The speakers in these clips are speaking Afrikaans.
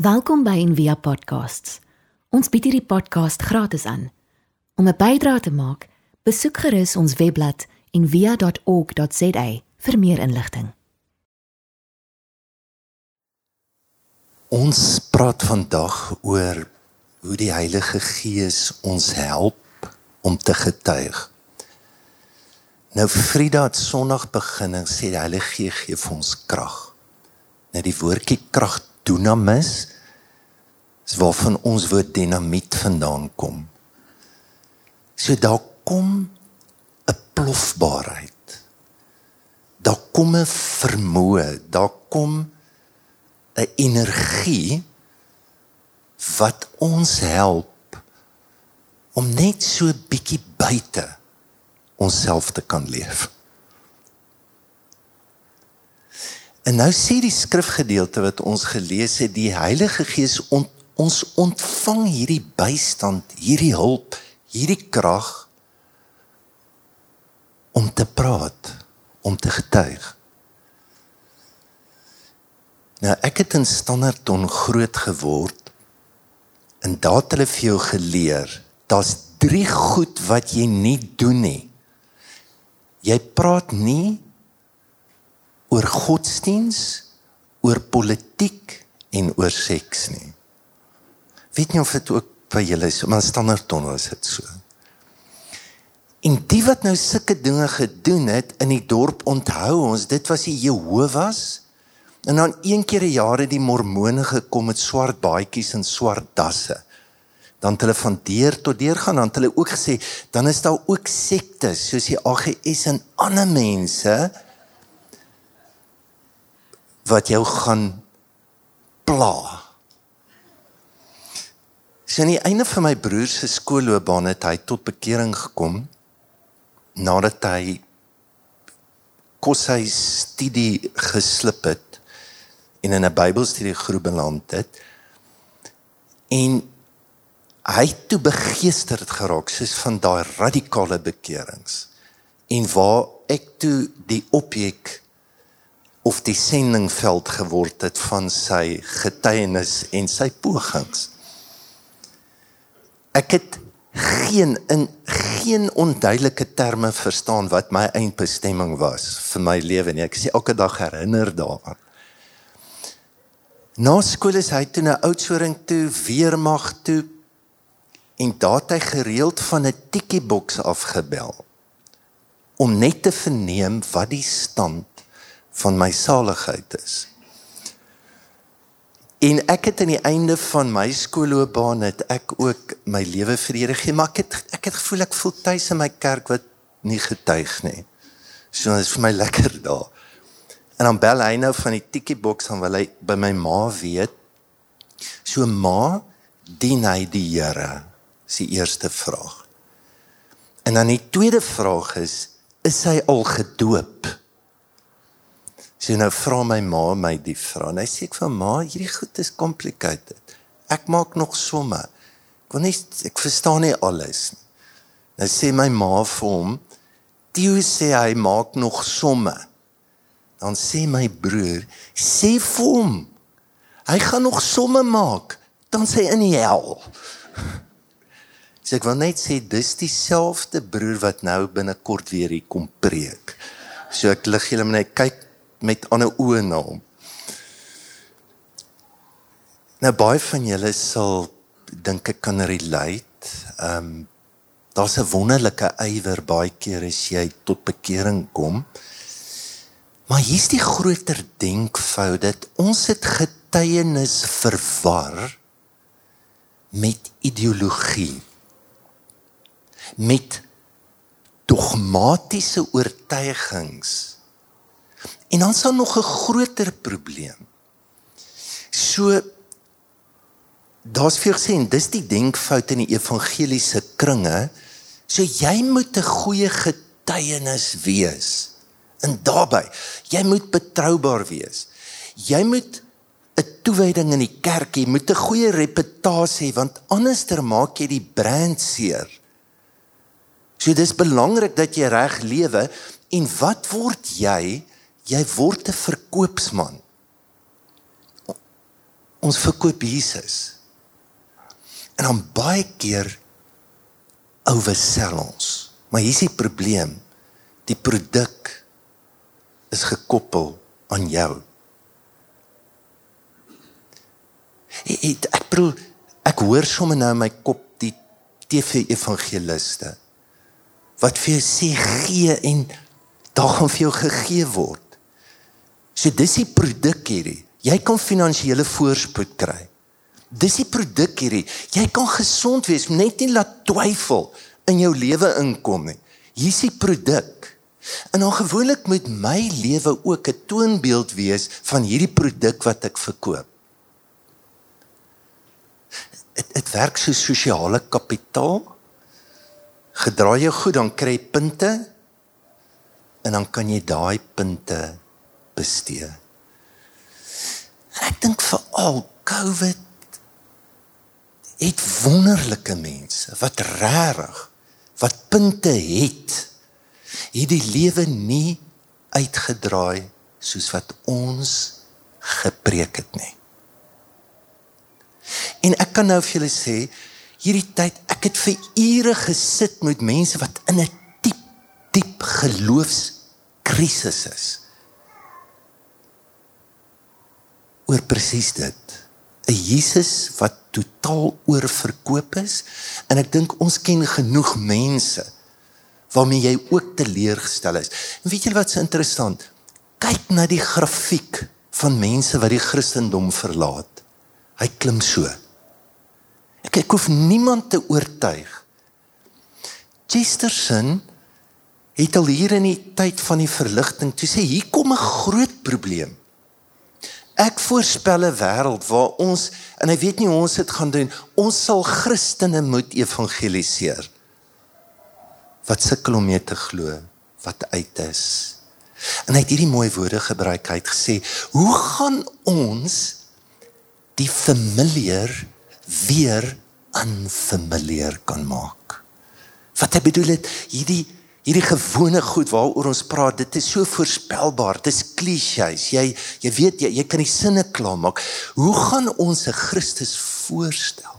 Welkom by Envia Podcasts. Ons bied hierdie podcast gratis aan. Om 'n bydrae te maak, besoek gerus ons webblad en via.org.za vir meer inligting. Ons praat vandag oor hoe die Heilige Gees ons help om te getuig. Nou Vrydag het Sondag begin en sê die Heilige Gees gee vir ons krag. Nou die woordjie krag dunamis is waarvan ons woord dinamiet vandaan kom. So daar kom 'n plofbaarheid. Daar kom 'n vermoë, daar kom 'n energie wat ons help om net so bietjie buite onsself te kan leef. En nou sê die skrifgedeelte wat ons gelees het, die Heilige Gees ont, ons ontvang hierdie bystand, hierdie hulp, hierdie krag om te praat, om te getuig. Nou ek het in Standerton groot geword en daar het hulle vir jou geleer, daar's drie goed wat jy nie doen nie. Jy praat nie oor godsdiens, oor politiek en oor seks nie. Weet nie of dit ook by julle is, maar Standerton is dit so. En die wat nou sulke dinge gedoen het in die dorp onthou ons, dit was die Jehovah's En dan een keer 'n jaar het die mormone gekom met swart baadjies en swart dasse. Dan het hulle van deur tot deur gaan, dan het hulle ook gesê, dan is daar ook sektes soos die AGS en ander mense wat jou gaan pla. Sien die einde van my broer se skoolloopbaan het hy tot bekering gekom nadat hy kos hy studie geslip het en in 'n Bybelstudiegroep beland het. En hy toe begeesterd geraak soos van daai radikale bekerings. En waar ek toe die objek of die sendingveld geword het van sy getuienis en sy pogings. Ek het geen in geen onduidelike terme verstaan wat my eindbestemming was vir my lewe nie. Ek sê elke dag herinner daaraan. Na skool is hy toe na Oudtshoorn toe, weermag toe en daar het hy gereeld van 'n tikkie boks afgebel om net te verneem wat die stand van my saligheid is. En ek het aan die einde van my skoolloopbaan het ek ook my lewe vir die Here gegee, maar ek het ek het gevoel ek voel tuis in my kerk wat nie getuig nie. So dit is vir my lekker daar. En dan bel hy nou van die tikkie boks dan wil hy by my ma weet. So ma, dien hy die Here? Is die eerste vraag. En dan die tweede vraag is, is hy al gedoop? So nou vra my ma my die vraag. En hy sê ek vir ma, hierdie goed is complicated. Ek maak nog somme. Ek wil nie ek verstaan nie alles nie. Nou sê my ma vir hom, "Jy sê hy maak nog somme." dan sê my broer, sê vir hom, hy gaan nog somme maak, dan sê in die hel. So ek wil net sê dis dieselfde broer wat nou binnekort weer hier kom preek. So ek lig julle net kyk met ander oë na hom. Nou baie van julle sal dink ek kan relate. Ehm um, daar's 'n wonderlike ywer baie keer as jy tot bekering kom. Maar hier's die groter denkfout dat ons het getuienis verwar met ideologie. Met dogmatiese oortuigings. En dan sal nog 'n groter probleem. So daar's vir gesien, dis die denkfout in die evangeliese kringe. So jy moet 'n goeie getuienis wees. En daarbey, jy moet betroubaar wees. Jy moet 'n toewyding in die kerk hê, moet 'n goeie reputasie want anderster maak jy die brand seer. So dis belangrik dat jy reg lewe en wat word jy? Jy word 'n verkoopsman. ons verkoop Jesus. En dan baie keer oversell ons. Maar hier's die probleem. Die produk is gekoppel aan jou. Ek bedoel ek hoor sommer nou in my kop die TV evangeliste wat vir jou sê gee en daar gaan vir jou gegee word. So dis die produk hierdie. Jy kan finansiële voorspoed kry. Dis die produk hierdie. Jy kan gesond wees, net nie laat twyfel in jou lewe inkom nie. Hier's die produk. En dan gewoonlik moet my lewe ook 'n toonbeeld wees van hierdie produk wat ek verkoop. Dit werk so sosiale kapitaal. Gedraai jou goed dan kry jy punte en dan kan jy daai punte bestee. Ek dink vir al COVID het wonderlike mense wat regtig wat punte het hierdie lewe nie uitgedraai soos wat ons gepreek het nie. En ek kan nou vir julle sê hierdie tyd ek het vir ure gesit met mense wat in 'n diep diep geloofskrisis is. Oor presies dit. 'n Jesus wat totaal oorverkoop is en ek dink ons ken genoeg mense waarmee jy ook teleurgestel is. En weet julle wat so interessant? Kyk na die grafiek van mense wat die Christendom verlaat. Hy klim so. Ek ek hoef niemand te oortuig. Chesterton het al hier in die tyd van die verligting toe sê hier kom 'n groot probleem. Ek voorspel 'n wêreld waar ons en hy weet nie hoe ons dit gaan doen. Ons sal Christene moet evangeliseer. Wat sukkel om mee te glo wat uit is. En hy het hierdie mooi woorde gebruik. Hy het gesê, "Hoe gaan ons die familier weer unfamiliar kan maak?" Wat hy bedoel het, hierdie hierdie gewone goed waaroor ons praat, dit is so voorspelbaar. Dit is klisjées. Jy jy weet jy, jy kan die sinne klaarmaak. Hoe gaan ons 'n Christus voorstel?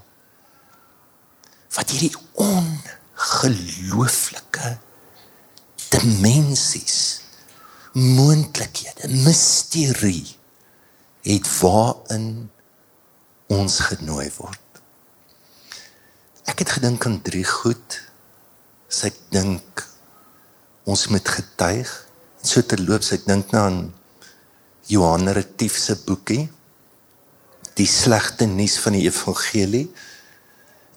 Wat hierdie ongelooflike dimensies, moontlikhede, misterie het waarin ons genooi word. Ek het gedink aan drie goed. Sy dink ons moet getuig. So terloops, ek dink nou aan Johan Retief se boekie Die slegte nuus van die evangelie.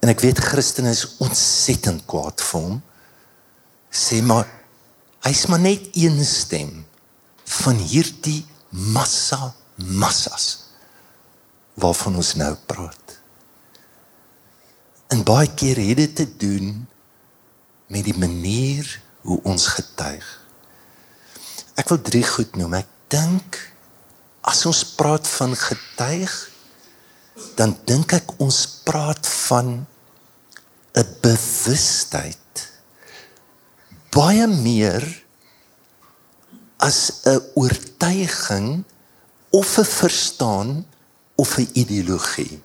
En ek weet Christene is ontsettend kwaad vir hom. Sê maar hy's maar net een stem van hierdie massa massas waarvan ons nou praat. En baie keer het dit te doen met die manier hoe ons getuig. Ek wil drie goed noem. Ek dink as ons praat van getuig, dan dink ek ons praat van 'n bewustheid baie meer as 'n oortuiging of 'n verstaan of 'n ideologie.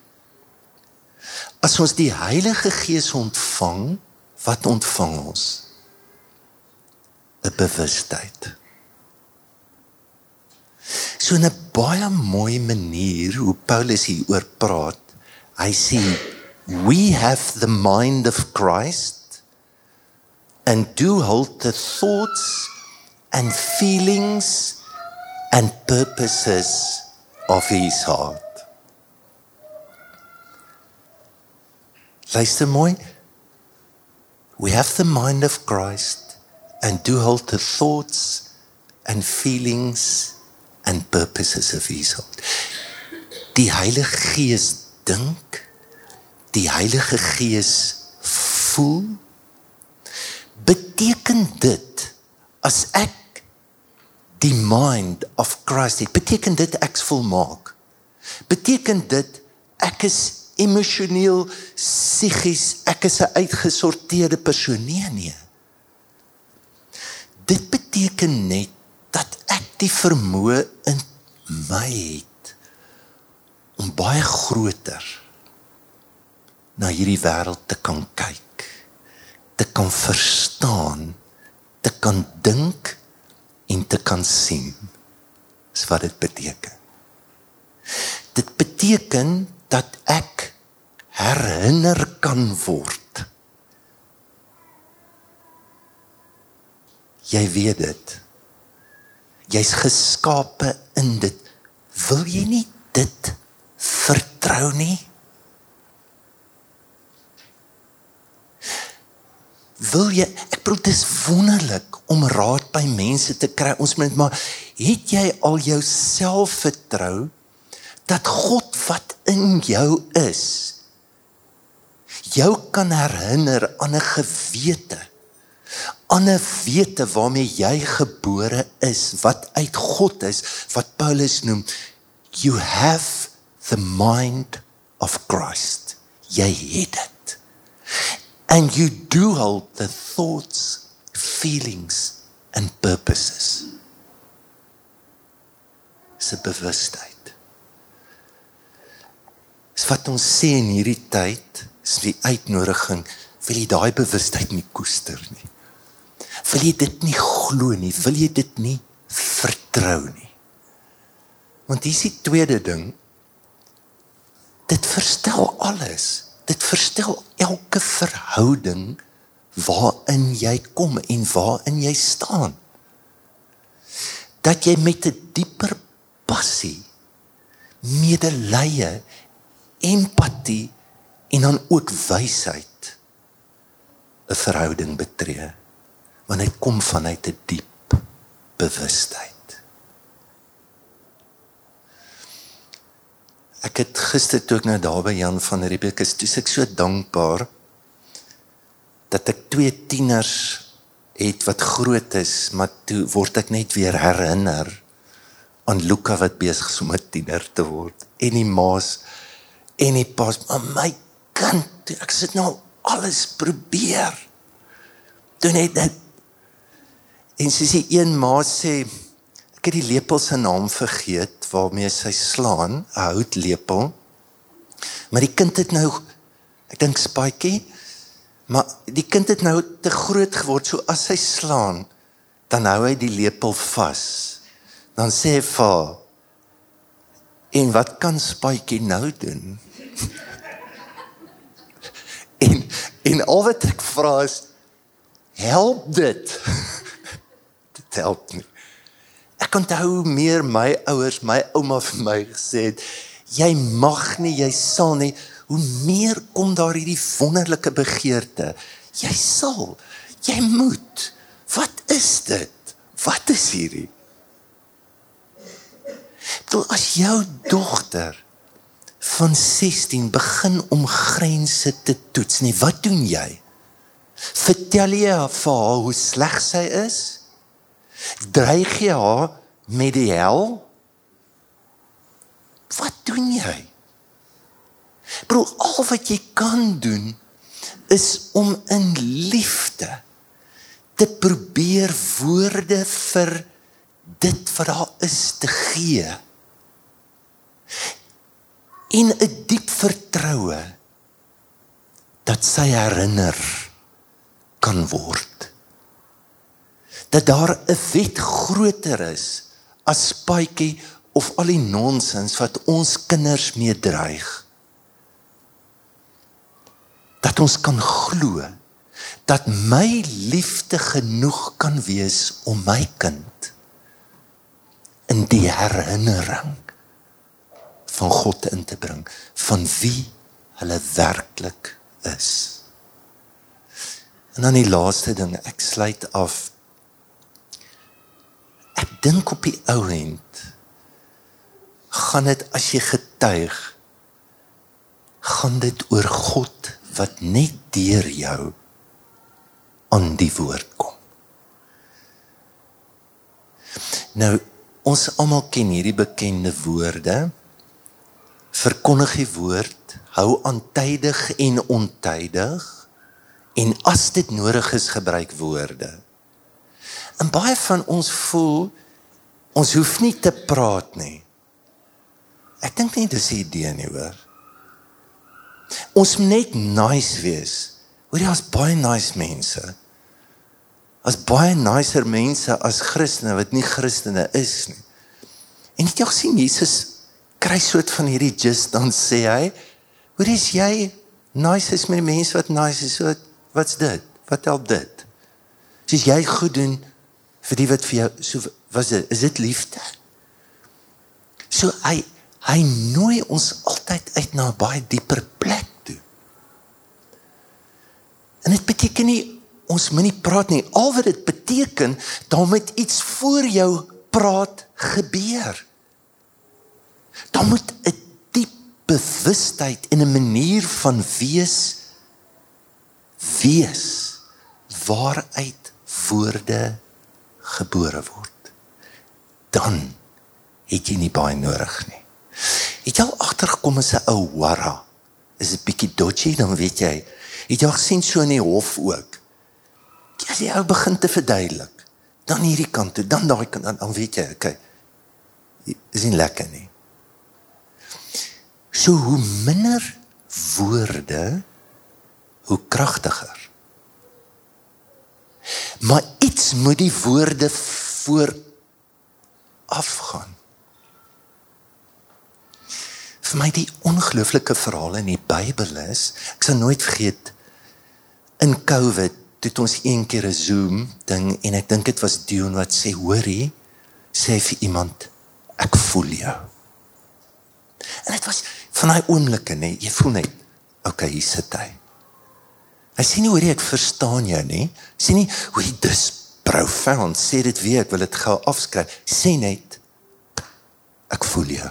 As ons die Heilige Gees ontvang, wat ontvang ons? 'n bewustheid. So 'n baie mooi manier hoe Paulus hier oor praat. Hy sê we have the mind of Christ and do hold the thoughts and feelings and purposes of his heart. Luister mooi. We have the mind of Christ and do hold the thoughts and feelings and purposes of his heart. Die Heilige Gees dink, die Heilige Gees voel. Beteken dit as ek die mind of Christ het, beteken dit ek's volmaak? Beteken dit ek is emosioneel, psigies, ek is 'n uitgesorteerde persoon? Nee, nee. Dit beteken net dat ek die vermoë in my het om baie groter na hierdie wêreld te kan kyk, te kan verstaan, te kan dink en te kan sien. Dis wat dit beteken. Dit beteken dat ek herinner kan word. Jy weet dit. Jy's geskape in dit. Wil jy nie dit vertrou nie? Wil jy ek bedoel dis wonderlik om raad by mense te kry. Ons moet maar het jy al jouself vertrou dat God wat in jou is jou kan herinner aan 'n gewete 'n wete waarmee jy gebore is wat uit God is wat Paulus noem you have the mind of Christ. Jy het dit. And you do hold the thoughts feelings and purposes. Se bewustheid. Is wat ons sê in hierdie tyd is die uitnodiging wil jy daai bewustheid nie koester nie wil jy dit nie glo nie? Wil jy dit nie vertrou nie? Want dis die tweede ding. Dit verstel alles. Dit verstel elke verhouding waarin jy kom en waarin jy staan. Dat jy met 'n dieper passie medelee empatie en dan ook wysheid 'n verhouding betree want dit kom vanuit 'n die diep bewustheid. Ek het gister toe ek nou daar by Jan van Riebeeck is, toe ek so dankbaar dat ek twee tieners het wat groot is, maar toe word ek net weer herinner aan Luka wat besig is om 'n tiener te word en die maas en die pas, maar my kind, ek sit nou alles probeer. Toe net dit En sy sê een ma sê ek het die lepel se naam vergeet waarmee sy slaan, 'n houtlepel. Maar die kind het nou ek dink spytjie, maar die kind het nou te groot geword so as hy slaan, dan hou hy die lepel vas. Dan sê hy vir En wat kan spytjie nou doen? en en al wat ek vra is help dit dit help nie ek onthou meer my ouers my ouma vir my gesê het jy mag nie jy sal nie hoe meer kom daar hierdie wonderlike begeerte jy sal jy moet wat is dit wat is hierdie Toe as jou dogter van 16 begin om grense te toets nie. Wat doen jy? Vertel jy vir haar hoe sleg sy is? Dreig jy haar met die hel? Wat doen jy? Bro, al wat jy kan doen is om in liefde te probeer woorde vir dit wat daar is te gee en 'n diep vertroue dat sy herinner kan word dat daar 'n wet groter is as spytjie of al die nonsens wat ons kinders mee dreig dat ons kan glo dat my liefde genoeg kan wees om my kind in die herinnering van God in te bring van wie hulle werklik is. En dan die laaste ding, ek sluit af. Ek dink op die ou end gaan dit as jy getuig gaan dit oor God wat net deur jou aan die woord kom. Nou ons almal ken hierdie bekende woorde verkondig die woord, hou aan tydig en ontydig en as dit nodig is gebruik woorde. En baie van ons voel ons hoef nie te praat nie. Ek dink nie dis 'n idee nie, hoor. Ons moet net nice wees. Hoor jy, ons baie nice mense. As baie nicer mense as Christene wat nie Christene is nie. En het jy gesien Jesus kry soort van hierdie just dan sê hy, "Hoor is jy nice is met die mense wat nice is, so wat's dit? Wat help dit? As jy goed doen vir die wat vir jou so was dit is dit liefde?" So hy hy nooi ons altyd uit na 'n baie dieper plek toe. En dit beteken nie ons moenie praat nie. Al wat dit beteken, dan moet iets voor jou praat gebeur. Dan moet 'n diep bewustheid en 'n manier van wees wees waaruit woorde gebore word. Dan het jy nie baie nodig nie. Het jy al agtergekom as 'n ou warra is 'n bietjie dodgy dan weet jy. Het jy al gesien so in die hof ook? As jy ou begin te verduidelik, dan hierdie kant toe, dan daai kant dan, dan weet jy, okay. Dis nie lekker nie. So hoe minder woorde, hoe kragtiger. Maar iets moet die woorde voor afgaan. Vir my die ongelooflike verhaal in die Bybel is, ek sal nooit vergeet in COVID het ons een keer 'n Zoom ding en ek dink dit was Dion wat sê hoorie sê vir iemand ek voel jou. En dit was van daai oomblikke nê, jy voel net okay, hier sit hy. Hy sê nie hoorie ek verstaan jou nie. Sê nie hoorie dis profound. Sê dit weer, ek wil dit gou afskryf. Sê net ek voel jou.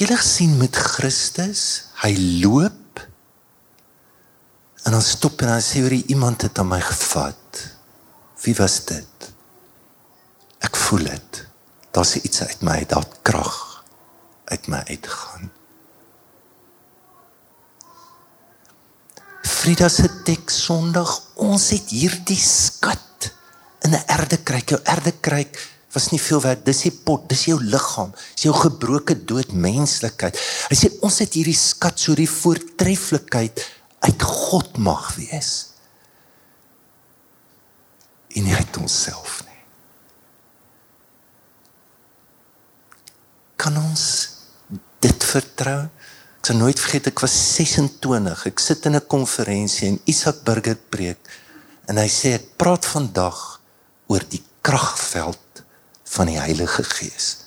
Jy lig sien met Christus, hy loop en dan stop en dan sê hy iemand het aan my gevat. Wie was dit? Ek voel dit. Daar's iets uit my, daar krag uit my uitgaan. Frida se teks Sondag, ons het hierdie skat in 'n erdekruik. Jou erdekruik was nie veel werd. Dis die pot, dis jou liggaam, dis jou gebroke dood menslikheid. Hy sê ons het hierdie skat so die voortreffelikheid uit God mag wees. En nie uit onsself nie. Kan ons dit vertrou? Sal nooit vergeet ek was 26. Ek sit in 'n konferensie en Isak Burger preek en hy sê ek praat vandag oor die kragveld van die Heilige Gees.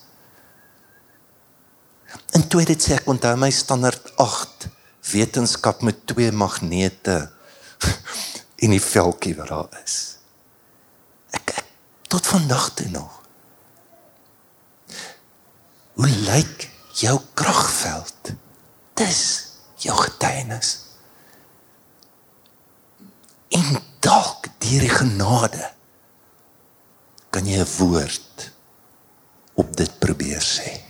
In tweede sê ek onthou my standaard 8 wetenskap met twee magnete in die veldjie wat daar is. Ek, ek tot vandag toe nog. Hoe lyk jou kragveld? Dis jou getuienis. En dalk deur die genade kan jy 'n woord op dit probeer sê.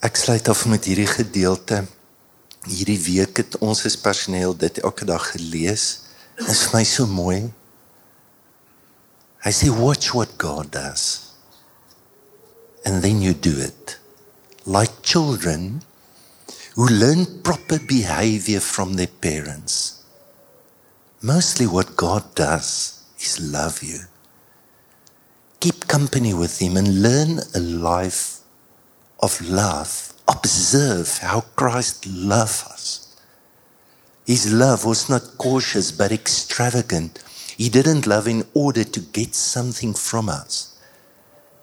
Ek sluit af met hierdie gedeelte. Hierdie week het ons as personeel dit elke dag gelees. Dit is vir my so mooi. Hy sê watch what God does. And then you do it. Like children who learn proper behavior from their parents. Mostly what God does is love you. Keep company with him and learn a life of love, observe how Christ loved us. His love was not cautious but extravagant. He didn't love in order to get something from us,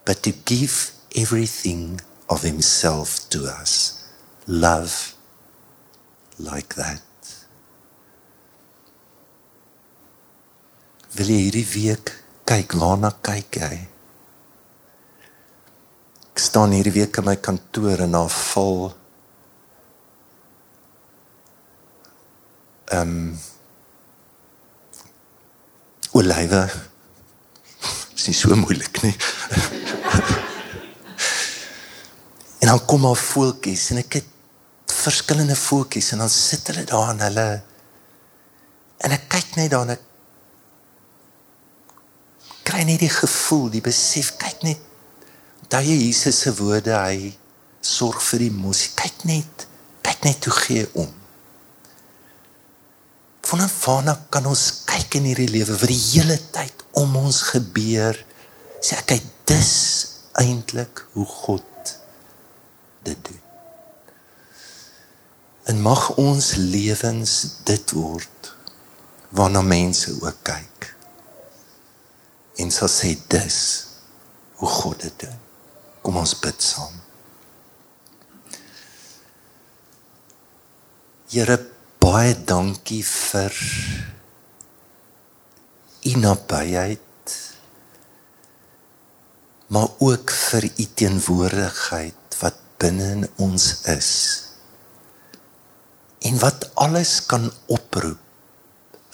but to give everything of himself to us. Love like that. Wil jy hierdie week kyk waarna kyk jy? Ek staan hierdie week in my kantoor en daar val ehm um, olywe. Dit is so moeilik, nie? en dan kom al voeltjies en ek het verskillende voeltjies en dan sit hulle daar en hulle en ek kyk net daar en ek kry net die gevoel, die besef, kyk net daai Jesus se woorde, hy sorg vir die mos. Kyk net, kyk net hoe gee om. Vanaf waarna kan ons kyk in hierdie lewe wat die hele tyd om ons gebeur? Sê ek, kyk, dis eintlik hoe God dit doen. En mag ons lewens dit word waarna mense ook kyk. En sal sê dis hoe God dit doen. Kom ons bid saam. Here baie dankie vir u nabyheid maar ook vir u teenwoordigheid binne in ons is. En wat alles kan oproep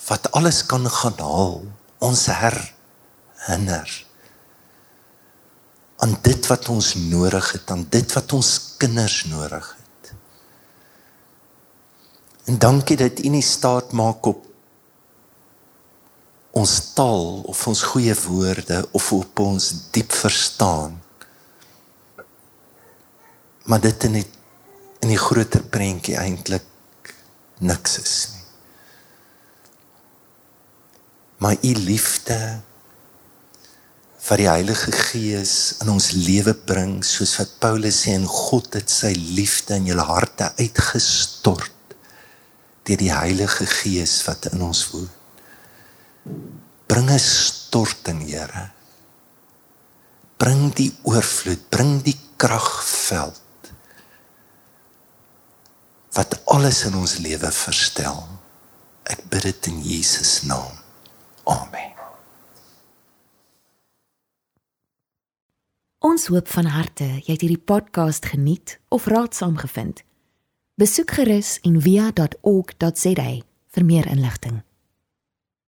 wat alles kan gaan haal ons herinner aan dit wat ons nodig het aan dit wat ons kinders nodig het. En dankie dat u nie staat maak op ons taal of ons goeie woorde of op ons diep verstaan maar dit in die in die groter prentjie eintlik niks is nie. Maar u liefde vir die Heilige Gees in ons lewe bring soos wat Paulus sê en God het sy liefde in julle harte uitgestort deur die Heilige Gees wat in ons woon. Bring 'n storting, Here. Bring die oorvloed, bring die kragveld wat alles in ons lewe verstel. Ek bid dit in Jesus naam. Amen. Ons hoop van harte jy het hierdie podcast geniet of raadsaam gevind. Besoek gerus en via.ok.za vir meer inligting.